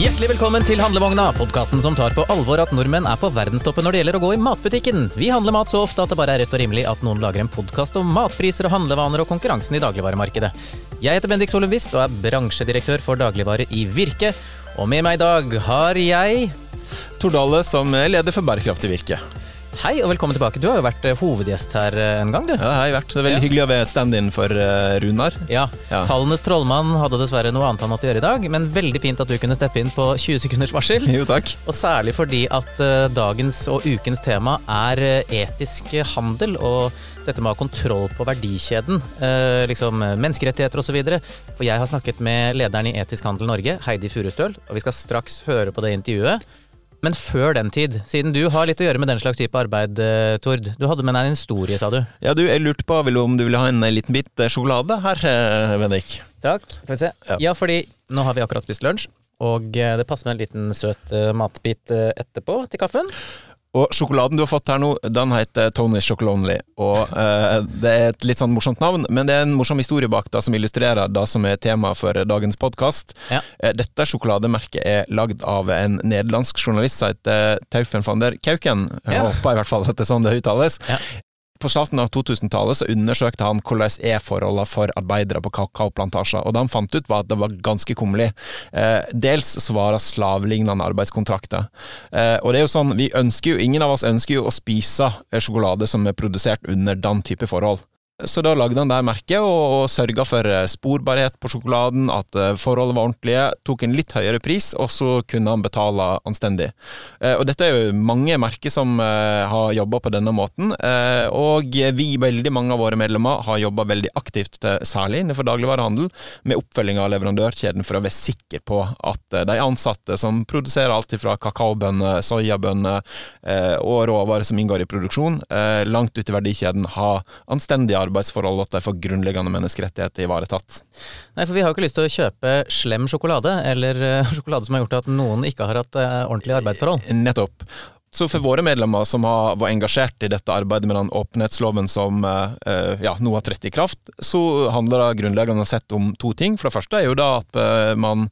Hjertelig velkommen til Handlevogna, podkasten som tar på alvor at nordmenn er på verdenstoppen når det gjelder å gå i matbutikken. Vi handler mat så ofte at det bare er rett og rimelig at noen lager en podkast om matpriser og handlevaner og konkurransen i dagligvaremarkedet. Jeg heter Bendik Solum Wist og er bransjedirektør for dagligvare i Virke. Og med meg i dag har jeg Tordale, som leder for Bærekraftig Virke. Hei og velkommen tilbake. Du har jo vært eh, hovedgjest her eh, en gang, du. Ja, hei, vært. Det er veldig Ja. hyggelig å være stand-in for eh, Runar. Ja, Ja. Tallenes trollmann hadde dessverre noe annet han måtte gjøre i dag, men veldig fint at du kunne steppe inn på 20 sekunders varsel. Jo, takk. Og særlig fordi at dagens og ukens tema er etisk handel og dette med å ha kontroll på verdikjeden. liksom menneskerettigheter osv. For jeg har snakket med lederen i Etisk handel Norge, Heidi Furustøl, og vi skal straks høre på det intervjuet. Men før den tid, siden du har litt å gjøre med den slags type arbeid, eh, Tord. Du hadde med deg en historie, sa du. Ja, du, jeg lurte på om du ville ha en eh, liten bit eh, sjokolade her, Bendik. Takk. Skal vi se. Ja. Ja. fordi nå har vi akkurat spist lunsj, og det passer med en liten søt matbit etterpå til kaffen. Og sjokoladen du har fått her nå, den heter Tony Chocolonely. Og eh, det er et litt sånn morsomt navn, men det er en morsom historie bak det som illustrerer det som er tema for dagens podkast. Ja. Eh, dette sjokolademerket er lagd av en nederlandsk journalist som heter Taufen van der Kauken. Jeg Ja. håper i hvert fall at det er sånn det uttales. Ja. På starten av 2000-tallet så undersøkte han hvordan er forholdene for arbeidere på kakaoplantasjer, og det han fant ut var at det var ganske kummerlig. Eh, dels så var det slavelignende arbeidskontrakter. Eh, og det er jo sånn, vi ønsker jo, ingen av oss ønsker jo å spise sjokolade som er produsert under den type forhold. Så da lagde han det merket, og, og sørga for eh, sporbarhet på sjokoladen, at forholdet var ordentlige, tok en litt høyere pris, og så kunne han betale anstendig. Eh, Og dette er jo mange merker som eh, har jobba på denne måten, eh, og vi, veldig mange av våre medlemmer, har jobba veldig aktivt, eh, særlig innenfor dagligvarehandel, med oppfølging av leverandørkjeden for å være sikker på at eh, de ansatte som produserer alt fra kakaobønner, soyabønner eh, og råvarer som inngår i produksjon, eh, langt ut i verdikjeden, har anstendige arbeidsforhold, at de får grunnleggende menneskerettigheter ivaretatt. Nei, for vi har jo ikke lyst til å kjøpe slem sjokolade, eller eh, sjokolade som har gjort at noen ikke har hatt eh, ordentlige arbeidsforhold. Nettopp. Så for våre medlemmer som har, var engasjert i dette arbeidet med den åpenhetsloven som eh, ja, nå har trådt i kraft, så handler det grunnleggende sett om to ting. For det første er jo da at man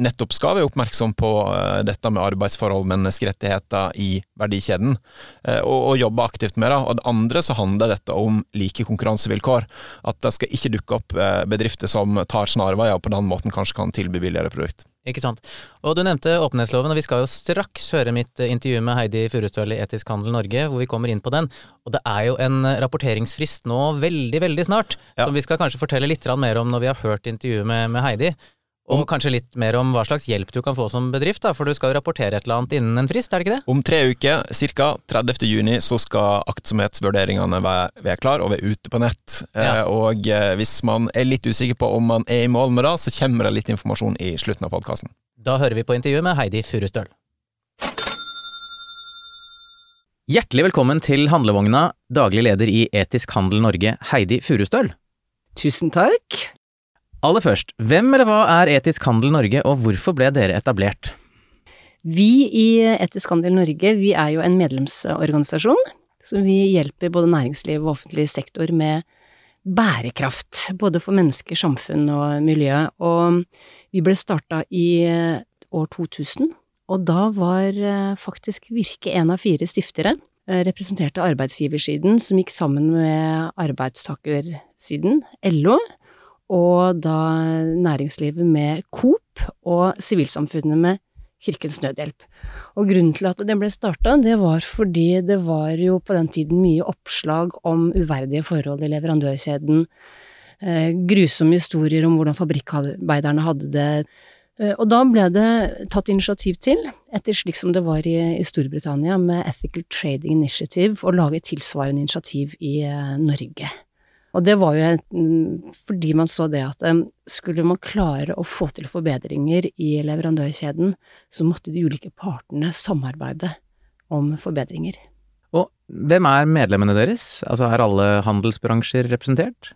nettopp skal være oppmerksom på eh, dette med arbeidsforhold, menneskerettigheter i verdikjeden, eh, og, og jobbe aktivt med det. Og det andre så handler dette om like konkurransevilkår. At det skal ikke dukke opp eh, bedrifter som tar snarveier og på den måten kanskje kan tilby billigere produkt. Ikke sant. Og du nevnte åpenhetsloven, og vi skal jo straks høre mitt intervju med Heidi Furustøl i Etisk handel Norge, hvor vi kommer inn på den. Og det er jo en rapporteringsfrist nå veldig, veldig snart, Ja. som vi skal kanskje fortelle litt mer om når vi har hørt intervjuet med, med Heidi. Og Om- kanskje litt mer om hva slags hjelp du kan få som bedrift, da, for du skal jo rapportere et eller annet innen en frist, er det ikke det? Om tre uker, ca. 30. juni, så skal aktsomhetsvurderingene være, være klar og være ute på nett. Ja. Eh, og eh, hvis man er litt usikker på om man er i mål med det, så kommer det litt informasjon i slutten av podkasten. Da hører vi på intervjuet med Heidi Furustøl. Hjertelig velkommen til Handlevogna, daglig leder i Etisk handel Norge, Heidi Furustøl. Tusen takk. Aller først, hvem eller hva er Etisk handel Norge, og hvorfor ble dere etablert? Vi i Etisk handel Norge, vi er jo en medlemsorganisasjon. Så vi hjelper både næringsliv og offentlig sektor med bærekraft. Både for mennesker, samfunn og miljø. Og vi ble starta i eh, år 2000. Og da var eh, faktisk Virke en av fire stiftere. eh, Representerte arbeidsgiversiden, som gikk sammen med arbeidstakersiden, LO. Og da næringslivet med Coop, og sivilsamfunnet med Kirkens Nødhjelp. Og grunnen til at det ble starta, det var fordi det var jo på den tiden mye oppslag om uverdige forhold i leverandørkjeden. Eh, grusomme historier om hvordan fabrikkarbeiderne hadde det. Eh, og da ble det tatt initiativ til, etter slik som det var i, i Storbritannia med Ethical Trading Initiative, å lage tilsvarende initiativ i eh, Norge. Og det var jo fordi man så det at skulle man klare å få til forbedringer i leverandørkjeden, så måtte de ulike partene samarbeide om forbedringer. Og hvem er medlemmene deres? Altså er alle handelsbransjer representert?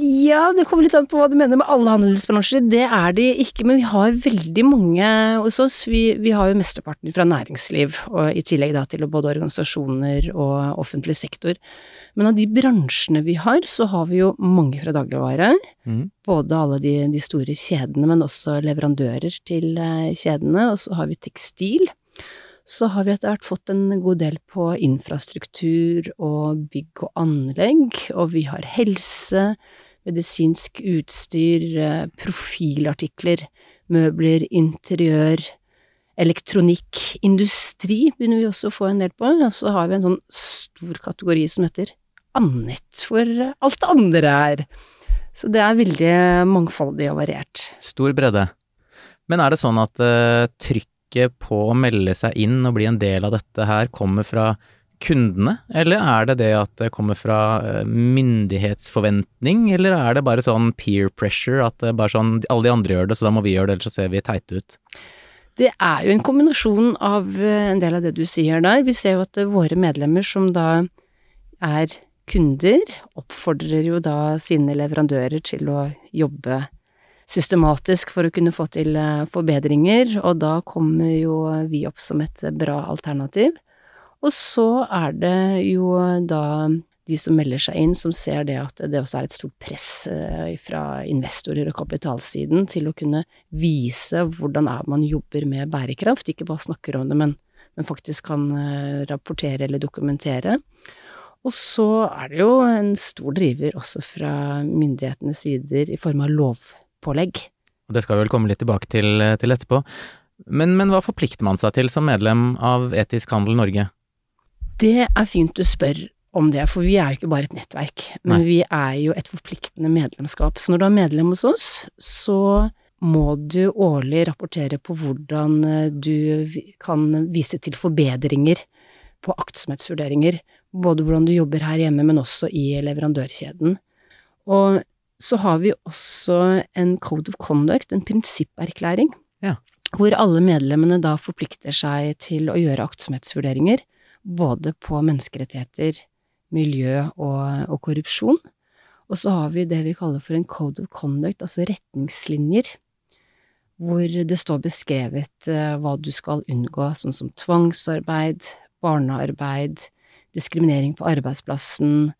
Ja, det kommer litt an på hva du mener med alle handelsbransjer. Det er de ikke, men vi har veldig mange hos oss. Vi, vi har jo mesteparten fra næringsliv, og i tillegg da til både organisasjoner og offentlig sektor. Men av de bransjene vi har, så har vi jo mange fra dagligvare. Mm. Både alle de, de, store kjedene, men også leverandører til eh, kjedene. Og så har vi tekstil. Så har vi etter hvert fått en god del på infrastruktur og bygg og anlegg, og vi har helse, medisinsk utstyr, eh, profilartikler, møbler, interiør, elektronikk, industri begynner vi også å få en del på, og så har vi en sånn stor kategori som heter Annet, for alt det andre er. Så det er veldig mangfoldig og variert. Stor bredde. Men er det sånn at uh, trykket på å melde seg inn og bli en del av dette her kommer fra kundene, eller er det det at det kommer fra uh, myndighetsforventning, eller er det bare sånn peer pressure, at det bare sånn alle de andre gjør det, så da må vi gjøre det, ellers så ser vi teite ut? Det er jo en kombinasjon av eh, en del av det du sier der. Vi ser jo at våre medlemmer som da er kunder oppfordrer jo da sine leverandører til å jobbe systematisk for å kunne få til eh, forbedringer, og da kommer jo vi opp som et bra alternativ. Og så er det jo da de som melder seg inn, som ser det at det også er et stort press eh, fra investorer og kapitalsiden til å kunne vise hvordan er man jobber med bærekraft, ikke bare snakker om det, men, men faktisk kan eh, rapportere eller dokumentere. Og så er det jo en stor driver også fra myndighetenes sider i form av lovpålegg. Og det skal vi vel komme litt tilbake til, til etterpå. Men, men, hva forplikter man seg til som medlem av Etisk handel Norge? Det er fint du spør om det, for vi er jo ikke bare et nettverk, men Nei. vi er jo et forpliktende medlemskap. Så når du er medlem hos oss, så må du årlig rapportere på hvordan du kan vise til forbedringer på aktsomhetsvurderinger både hvordan du jobber her hjemme, men også i leverandørkjeden. Og så har vi også en code of conduct, en prinsipperklæring, ja. hvor alle medlemmene da forplikter seg til å gjøre aktsomhetsvurderinger, både på menneskerettigheter, miljø og, og korrupsjon. Og så har vi det vi kaller for en code of conduct, altså retningslinjer, hvor det står beskrevet uh, hva du skal unngå, sånn som tvangsarbeid, barnearbeid, diskriminering på arbeidsplassen,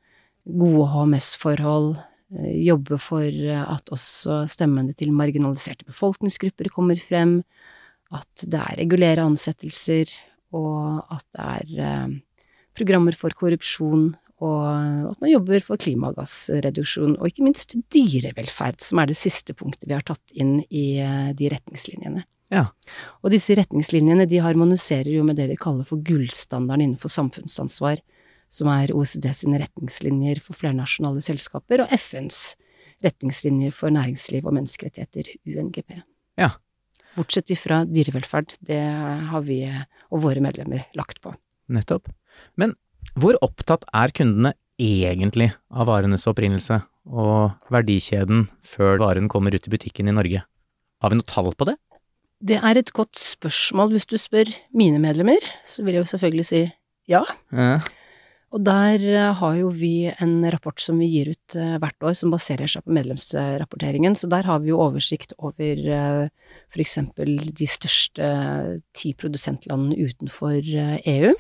gode HMS-forhold, eh, jobbe for eh, at også stemmene til marginaliserte befolkningsgrupper kommer frem, at det er regulere ansettelser, og at det er eh, programmer for korrupsjon, og at man jobber for klimagassreduksjon, og ikke minst dyrevelferd, som er det siste punktet vi har tatt inn i de retningslinjene. Ja. Og disse retningslinjene de harmoniserer jo med det vi kaller for gullstandarden innenfor samfunnsansvar, som er OECD sine retningslinjer for flernasjonale selskaper, og FNs retningslinjer for næringsliv og menneskerettigheter, UNGP. Ja. Bortsett ifra dyrevelferd, det har vi og våre medlemmer lagt på. Nettopp. Men hvor opptatt er kundene egentlig av varenes opprinnelse og verdikjeden før varen kommer ut i butikken i Norge? Har vi noe tall på det? Det er et godt spørsmål. Hvis du spør mine medlemmer, så vil jeg jo selvfølgelig si ja. ja. Og der eh, har jo vi en rapport som vi gir ut eh, hvert år, som baserer seg på medlemsrapporteringen. Så der har vi jo oversikt over f.eks. for eksempel de største ti produsentlandene utenfor EU.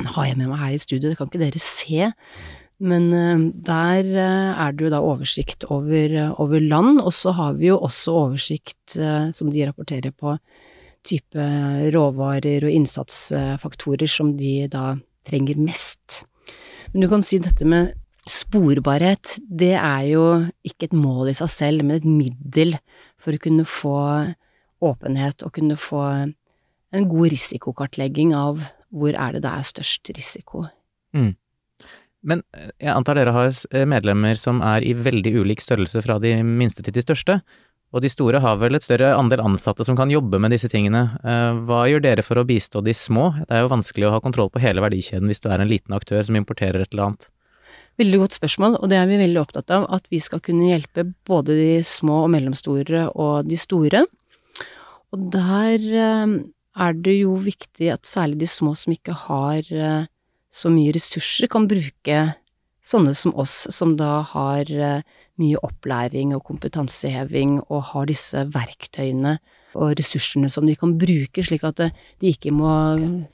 Den har jeg med meg her i studio, det kan ikke dere se. Men eh, der eh, er det jo da oversikt over, eh, over land, og så har vi jo også oversikt, som de rapporterer på, type råvarer og innsatsfaktorer som de da trenger mest. Men du kan si dette med sporbarhet, det er jo ikke et mål i seg selv, men et middel for å kunne få åpenhet og kunne få en god risikokartlegging av hvor er det det er størst risiko. Mm. Men eh, jeg antar dere har eh, medlemmer som er i veldig ulik størrelse fra de minste til de største, og de store har vel et større andel ansatte som kan jobbe med disse tingene. Eh, hva gjør dere for å bistå de små? Det er jo vanskelig å ha kontroll på hele verdikjeden hvis du er en liten aktør som importerer et eller annet. Veldig godt spørsmål, og det er vi veldig opptatt av, at vi skal kunne hjelpe både de små og mellomstore og de store. Og der er det jo viktig at særlig de små som ikke har så mye ressurser kan bruke sånne som oss, som da har eh, mye opplæring og kompetanseheving og har disse verktøyene og ressursene som de kan bruke, slik at eh, de ikke må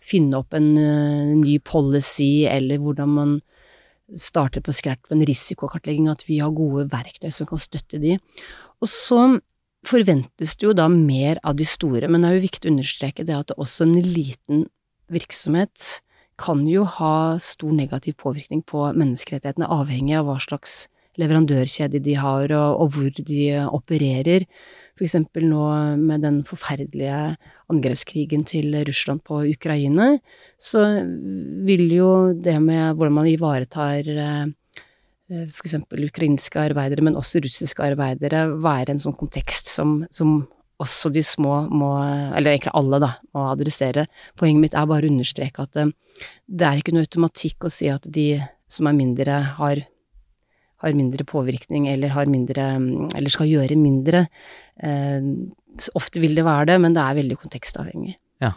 finne opp en uh, ny policy eller hvordan man starter på skrært med en risikokartlegging, at vi har gode verktøy som kan støtte de. Og så forventes det jo da mer av de store, men det er jo viktig å understreke det at også en liten virksomhet kan jo ha stor negativ påvirkning på menneskerettighetene, avhengig av hva slags leverandørkjede de har og, og hvor de opererer. Eksempel nå med den forferdelige angrepskrigen til Russland på Ukraina, så vil jo det med hvordan man ivaretar f.eks. for eksempel ukrainske arbeidere, men også russiske arbeidere, være en sånn kontekst som, som også de små må, eller egentlig alle, da, må adressere. Poenget mitt er bare å understreke at eh, det er ikke noe automatikk å si at de som er mindre, har, har mindre påvirkning eller har mindre Eller skal gjøre mindre. Eh, ofte vil det være det, men det er veldig kontekstavhengig. Ja.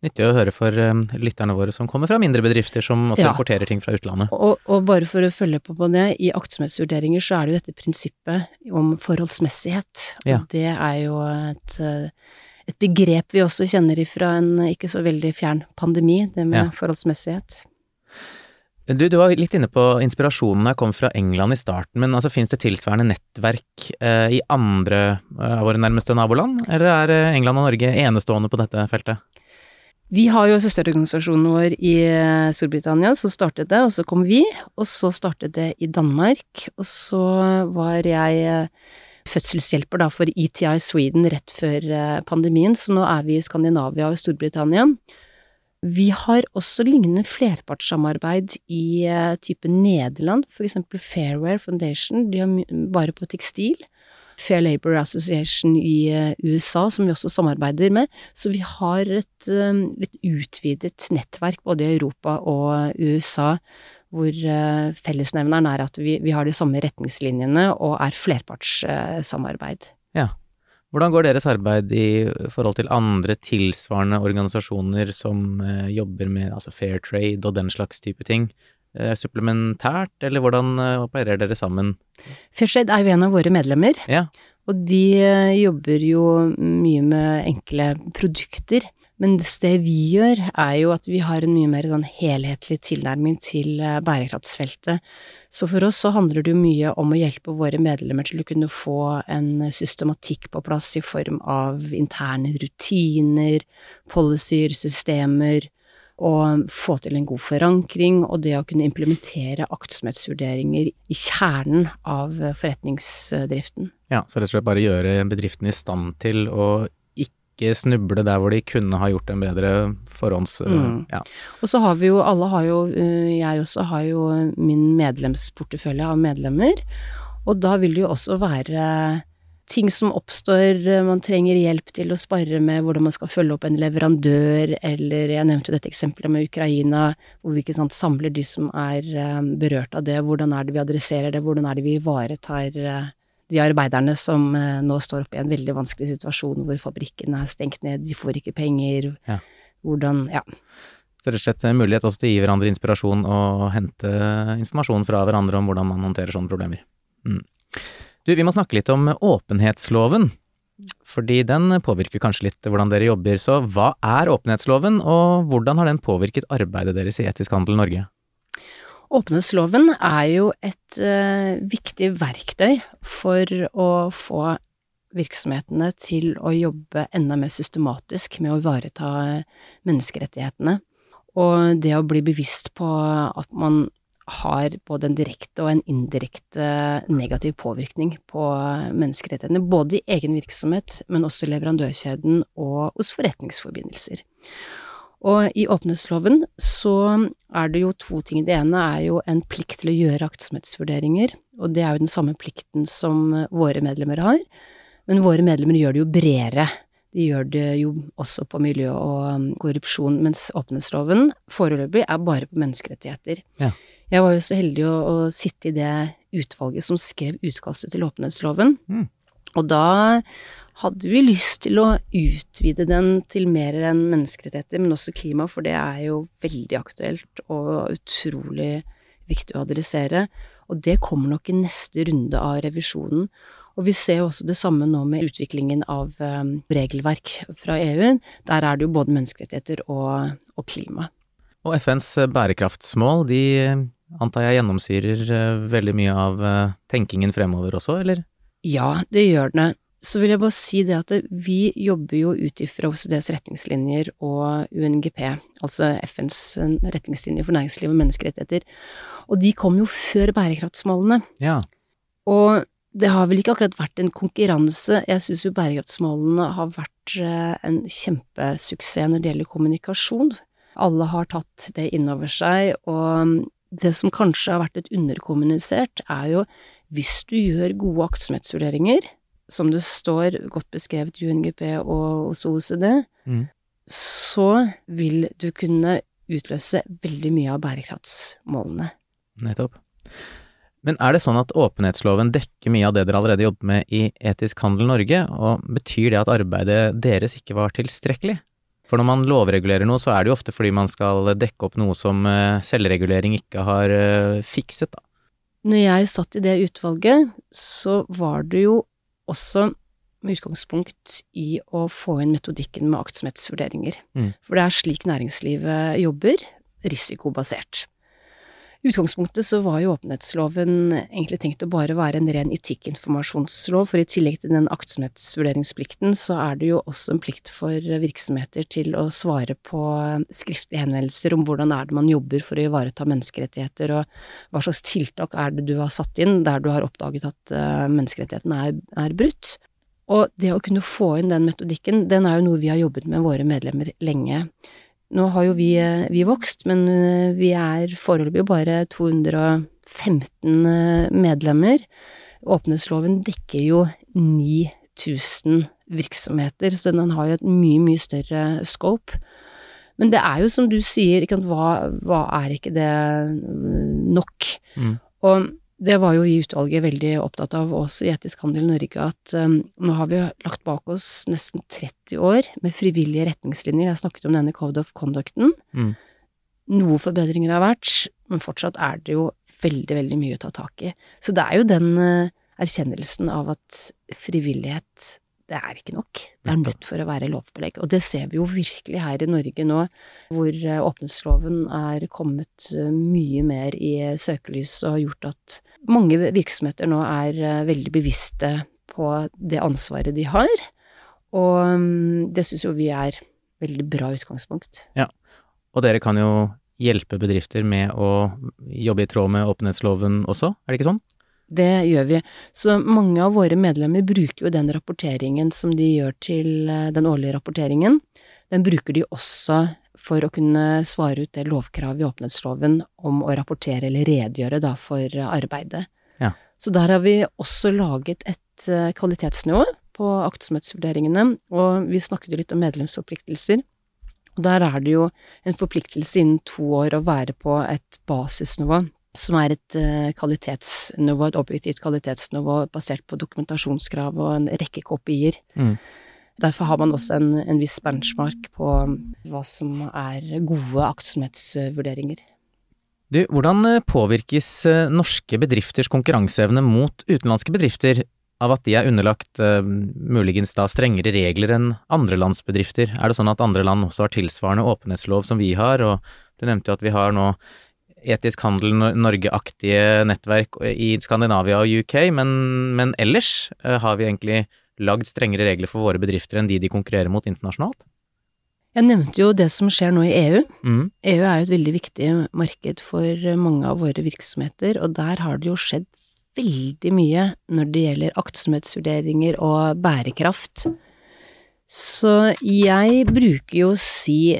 Nyttig å høre for um, lytterne våre som kommer fra mindre bedrifter som også ja. importerer ting fra utlandet. Og, og, bare for å følge på på det, i aktsomhetsvurderinger så er det jo dette prinsippet om forholdsmessighet. Ja. Og det er jo et, eh, et, begrep vi også kjenner ifra en ikke så veldig fjern pandemi, det med ja. forholdsmessighet. Du, du var litt inne på inspirasjonen jeg kom fra England i starten, men altså, finnes det tilsvarende nettverk eh, i andre eh, av våre nærmeste naboland, eller er eh, England og Norge enestående på dette feltet? Vi har jo søsterorganisasjonen vår i eh, Storbritannia som startet det, og så kom vi, og så startet det i Danmark, og så var jeg fødselshjelper da for ETI Sweden rett før pandemien, så nå er vi i Skandinavia og Storbritannia. Vi har også lignende flerpartssamarbeid i type Nederland, for eksempel Fairware Foundation, de har bare på tekstil. Fair Labor Association i eh, USA, som vi også samarbeider med. Så vi har et eh, litt utvidet nettverk både i Europa og USA, hvor eh, fellesnevneren er at vi, vi har de samme retningslinjene og er flerpartssamarbeid. Hvordan går deres arbeid i forhold til andre tilsvarende organisasjoner som jobber med altså fair trade og den slags type ting? Eh, supplementært, eller hvordan eh, opererer dere sammen? Fairtrade er jo en av våre medlemmer, ja. og de eh, jobber jo mye med enkle produkter. Men det vi gjør, er jo at vi har en mye mer sånn helhetlig tilnærming til bærekraftsfeltet. Så for oss så handler det jo mye om å hjelpe våre medlemmer til å kunne få en systematikk på plass i form av interne rutiner, policyer, systemer, og få til en god forankring, og det å kunne implementere aktsomhetsvurderinger i kjernen av forretningsdriften. Ja, så rett og slett bare gjøre bedriften i stand til å ikke snuble der hvor de kunne ha gjort en bedre forhånds... Mm. Ja. Og så har vi jo, alle har jo, eh, jeg også har jo min medlemsportefølje av medlemmer, og da vil det jo også være ting som oppstår, eh, man trenger hjelp til å spare med hvordan man skal følge opp en leverandør, eller jeg nevnte dette eksempelet med Ukraina, hvor vi ikke sant, samler de som er eh, berørt av det, hvordan er det vi adresserer det, hvordan er det vi ivaretar eh, de arbeiderne som nå står oppe i en veldig vanskelig situasjon hvor fabrikken er stengt ned, de får ikke penger, ja. hvordan, ja. Så rett og slett mulighet også til å gi hverandre inspirasjon og hente informasjon fra hverandre om hvordan man håndterer sånne problemer. Mm. Du, vi må snakke litt om åpenhetsloven. Fordi den påvirker kanskje litt hvordan dere jobber. Så hva er åpenhetsloven, og hvordan har den påvirket arbeidet deres i Etisk handel Norge? Åpenhetsloven er jo et uh, viktig verktøy for å få virksomhetene til å jobbe enda mer systematisk med å ivareta menneskerettighetene. Og det å bli bevisst på at man har både en direkte og en indirekte negativ påvirkning på menneskerettighetene, både i egen virksomhet, men også i leverandørkjeden og hos forretningsforbindelser. Og i åpenhetsloven så er det jo to ting. Det ene er jo en plikt til å gjøre aktsomhetsvurderinger, og det er jo den samme plikten som våre medlemmer har, men våre medlemmer gjør det jo bredere. De gjør det jo også på miljø og korrupsjon, mens åpenhetsloven foreløpig er bare på menneskerettigheter. Ja. Jeg var jo så heldig å, å, sitte i det utvalget som skrev utkastet til åpenhetsloven. Mm. Og da hadde vi lyst til å utvide den til mer enn menneskerettigheter, men også klima, for det er jo veldig aktuelt og utrolig viktig å adressere, og det kommer nok i neste runde av revisjonen. Og vi ser jo også det samme nå med utviklingen av um, regelverk fra EU. Der er det jo både menneskerettigheter og, og klima. Og FNs bærekraftsmål, de antar jeg gjennomsyrer veldig mye av tenkingen fremover også, eller? Ja, det gjør det så vil jeg bare si det at vi jobber jo ut ifra OCDs retningslinjer og UNGP, altså FNs retningslinjer for næringsliv og menneskerettigheter, og de kom jo før bærekraftsmålene. Ja. Og det har vel ikke akkurat vært en konkurranse, jeg syns jo bærekraftsmålene har vært eh, en kjempesuksess når det gjelder kommunikasjon. Alle har tatt det inn over seg, og det som kanskje har vært et underkommunisert, er jo hvis du gjør gode aktsomhetsvurderinger, som det står godt beskrevet i UNGP og hos OECD, mm. så vil du kunne utløse veldig mye av bærekraftsmålene. Nettopp. Men er det sånn at åpenhetsloven dekker mye av det dere allerede jobber med i Etisk handel Norge, og betyr det at arbeidet deres ikke var tilstrekkelig? For når man lovregulerer noe, så er det jo ofte fordi man skal dekke opp noe som eh, selvregulering ikke har eh, fikset, da. Når jeg satt i det utvalget, så var det jo også med utgangspunkt i å få inn metodikken med aktsomhetsvurderinger. Mm. For det er slik næringslivet jobber, risikobasert. Utgangspunktet så var jo åpenhetsloven egentlig tenkt å bare være en ren etikkinformasjonslov, for i tillegg til den aktsomhetsvurderingsplikten, så er det jo også en plikt for virksomheter til å svare på skriftlige henvendelser om hvordan er det man jobber for å ivareta menneskerettigheter, og hva slags tiltak er det du har satt inn der du har oppdaget at eh, menneskerettighetene er, er brutt. Og det å kunne få inn den metodikken, den er jo noe vi har jobbet med våre medlemmer lenge. Nå har jo vi, eh, vi vokst, men eh, vi er foreløpig bare 215 eh, medlemmer. Åpenhetsloven dekker jo 9000 virksomheter, så den har jo et mye, mye større scope. Men det er jo som du sier, hva, hva er ikke det nok? Mm. Og det var jo vi i utvalget veldig opptatt av også i Etisk handel Norge, at um, nå har vi lagt bak oss nesten 30 år med frivillige retningslinjer. Jeg snakket om denne Code of Conducten. Mm. Noe forbedringer har vært, men fortsatt er det jo veldig, veldig mye å ta tak i. Så det er jo den uh, erkjennelsen av at frivillighet det er ikke nok. Det er nødt for å være lovbelegg. Og det ser vi jo virkelig her i Norge nå, hvor eh, åpenhetsloven er kommet eh, mye mer i søkelys og har gjort at mange virksomheter nå er eh, veldig bevisste på det ansvaret de har. Og mm, det syns jo vi er veldig bra utgangspunkt. Ja, og dere kan jo hjelpe bedrifter med å jobbe i tråd med åpenhetsloven også, er det ikke sånn? Det gjør vi. Så mange av våre medlemmer bruker jo den rapporteringen som de gjør til eh, den årlige rapporteringen. Den bruker de også for å kunne svare ut det lovkravet i åpenhetsloven om å rapportere eller redegjøre da for arbeidet. Ja. Så der har vi også laget et eh, kvalitetsnivå på aktsomhetsvurderingene, og vi snakket jo litt om medlemsforpliktelser. Og der er det jo en forpliktelse innen to år å være på et basisnivå som er et uh, kvalitetsnivå, et objektivt kvalitetsnivå basert på dokumentasjonskrav og en rekke kopier. Mm. Derfor har man også en, en, viss benchmark på hva som er gode aktsomhetsvurderinger. Du, hvordan eh, påvirkes eh, norske bedrifters konkurranseevne mot utenlandske bedrifter av at de er underlagt uh, muligens da strengere regler enn andre lands bedrifter? Er det sånn at andre land også har tilsvarende åpenhetslov som vi har, og du nevnte jo at vi har nå etisk handel Norge-aktige nettverk i Skandinavia og UK, men, men ellers uh, har vi egentlig lagd strengere regler for våre bedrifter enn de de konkurrerer mot internasjonalt? Jeg nevnte jo det som skjer nå i EU. Mm. EU er jo et veldig viktig marked for mange av våre virksomheter, og der har det jo skjedd veldig mye når det gjelder aktsomhetsvurderinger og bærekraft. Så jeg bruker jo å si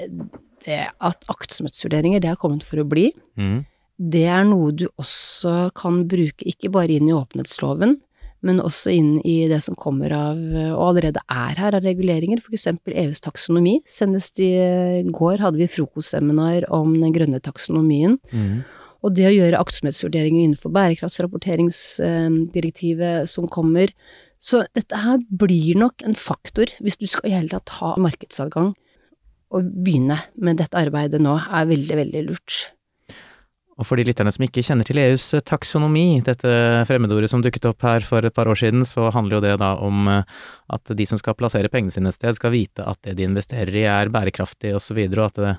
det at aktsomhetsvurderinger, det har kommet for å bli. Mm. Det er noe du også kan bruke, ikke bare inn i åpenhetsloven, men også inn i det som kommer av, og allerede er her av reguleringer, for eksempel EUs taksonomi. Senest i går hadde vi frokostseminar om den grønne taksonomien. Mm. Og det å gjøre aktsomhetsvurderinger innenfor bærekraftsrapporteringsdirektivet som kommer. Så dette her blir nok en faktor hvis du skal i hele tatt ha markedsadgang å begynne med dette arbeidet nå er veldig, veldig lurt. Og for de lytterne som ikke kjenner til EUs taksonomi, dette fremmedordet som dukket opp her for et par år siden, så handler jo det da om eh, at de som skal plassere pengene sine et sted, skal vite at det de investerer i er bærekraftig osv., og, og at det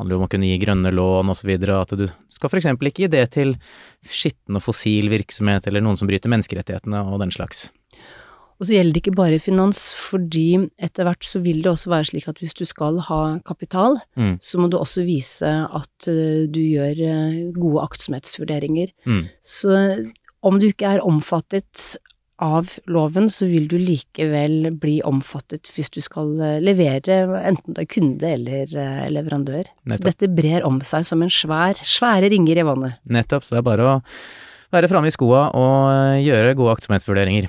handler jo om å kunne gi grønne lån osv., og, og at du skal eksempel ikke gi det til skitten og fossil virksomhet eller noen som bryter menneskerettighetene og den slags. Og så gjelder det ikke bare finans, fordi etter hvert så vil det også være slik at hvis du skal ha kapital, mm. så må du også vise at uh, du gjør uh, gode aktsomhetsvurderinger. Mm. Så om du ikke er omfattet av loven, så vil du likevel bli omfattet hvis du skal uh, levere, enten du er kunde eller leverandør. Nettopp. Så dette brer om seg som en svær, svære ringer i vannet. Nettopp, så det er bare å være framme i skoa og gjøre gode aktsomhetsvurderinger.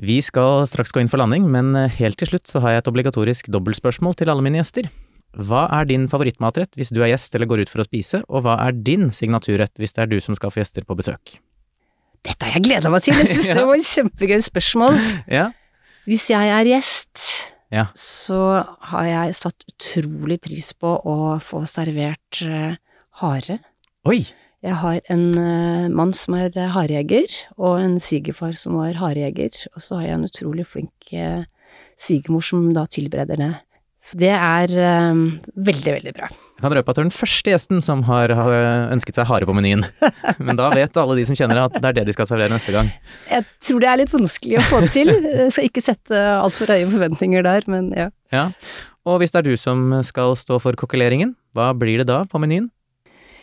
Vi skal straks gå inn for landing, men eh, helt til slutt så har jeg et obligatorisk dobbeltspørsmål til alle mine gjester. Hva er din favorittmatrett hvis du er gjest eller går ut for å spise, og hva er din signaturrett hvis det er du som skal få gjester på besøk? Dette har jeg gleda meg til, jeg syns ja. det var et kjempegøy spørsmål. Ja. Hvis jeg er gjest, ja. så har jeg satt utrolig pris på å få servert uh, hare. Oi! Jeg har en uh, mann som er uh, harejeger, og en svigerfar som var harejeger. Og så har jeg en utrolig flink uh, svigermor som da tilbereder det. Så det er veldig, veldig bra. Jeg kan røpe at du er den første gjesten som har ønsket seg hare på menyen. Men da vet alle de som kjenner at det er det de skal servere neste gang. Jeg tror det er litt vanskelig å få til. Jeg skal ikke sette altfor høye forventninger der, men ja. ja. Og hvis det er du som skal stå for kokkeleringen, hva blir det da på menyen?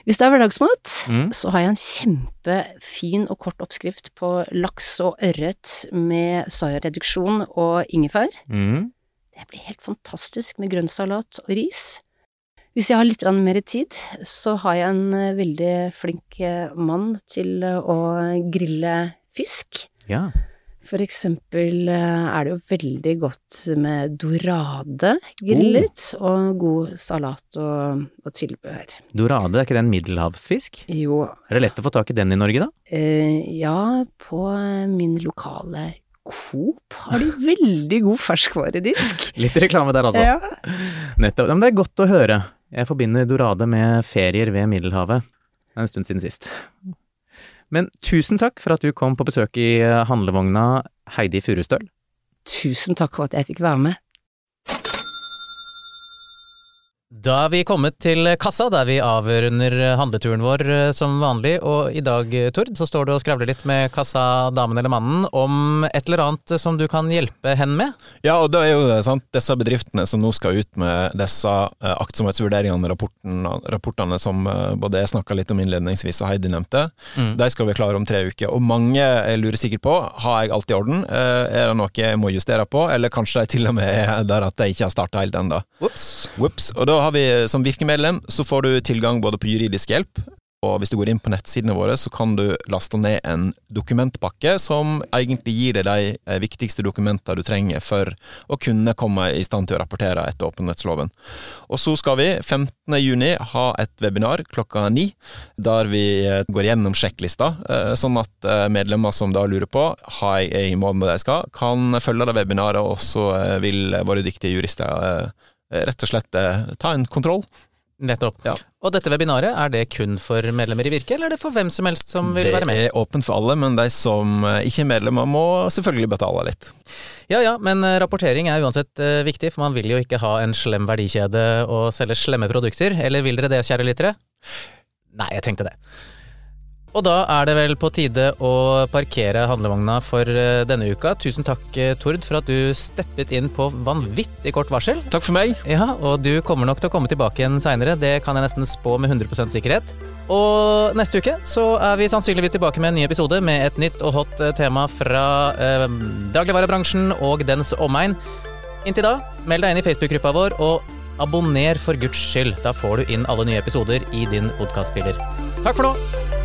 Hvis det er hverdagsmat, mm. så har jeg en kjempefin og kort oppskrift på laks og ørret med soyareduksjon og ingefær. Mm. Det blir helt fantastisk med grønnsalat og ris. Hvis jeg har litt mer tid, så har jeg en eh, veldig flink eh, mann til å grille fisk. Ja. For eksempel eh, er det jo veldig godt med dorade grillet, oh. og god salat og, og, tilbehør. Dorade, er ikke det en middelhavsfisk? Jo. Er det lett å få tak i den i Norge, da? Eh, ja, på min lokale Coop har de veldig god ferskvaredisk. Litt reklame der, altså. Ja. Nettopp. Men det er godt å høre. Jeg forbinder dorade med ferier ved Middelhavet. Det er en stund siden sist. Men tusen takk for at du kom på besøk i eh, handlevogna, Heidi Furustøl. Tusen takk for at jeg fikk være med. Da er vi kommet til kassa, der vi avrunder handleturen vår eh, som vanlig. Og i dag, Tord, så står du og skravler litt med kassa, damen eller mannen om et eller annet som du kan hjelpe hen med? Ja, og det er jo sant, disse bedriftene som nå skal ut med disse aktsomhetsvurderingene, rapportene, rapportene som både jeg snakka litt om innledningsvis og Heidi nevnte, mm. de skal vi klare om tre uker. Og mange lurer sikkert på har jeg alt i orden, er det noe jeg må justere på, eller kanskje de til og med er der at de ikke har starta helt ennå. Og da har vi som virkemedlem, så får du tilgang både på juridisk hjelp, og hvis du går inn på nettsidene våre, så kan du laste ned en dokumentpakke som egentlig gir deg de eh, viktigste dokumentene du trenger for å kunne komme i stand til å rapportere etter åpenhetsloven. Og så skal vi 15. juni ha et webinar klokka ni, der vi eh, går gjennom sjekklista, eh, sånn at medlemmer som da lurer på har jeg i mål med det jeg skal, kan følge det webinaret, og så vil våre dyktige jurister rett og slett ta en kontroll Nettopp. Ja. Og dette webinaret, er det kun for medlemmer i Virke, eller er det for hvem som helst som vil det være med? Det er åpent for alle, men de som eh, ikke er medlemmer må selvfølgelig betale litt. Ja ja, men eh, rapportering er uansett viktig, for man vil jo ikke ha en slem verdikjede og selge slemme produkter. Eller vil dere det, kjære lyttere? Nei, jeg tenkte det. Og da er det vel på tide å parkere handlevogna for eh, denne uka. Tusen takk, eh, Tord, for at du steppet inn på vanvittig kort varsel. Takk for meg. Ja, Og du kommer nok til å komme tilbake igjen seinere, det kan jeg nesten spå med 100% sikkerhet. Og neste uke så er vi sannsynligvis tilbake med en ny episode med et nytt og hot eh, tema fra eh, dagligvarebransjen og dens omegn. Inntil da, meld deg inn i Facebook-gruppa vår, og abonner for guds skyld. Da får du inn alle nye episoder i din podkastspiller. Takk for nå!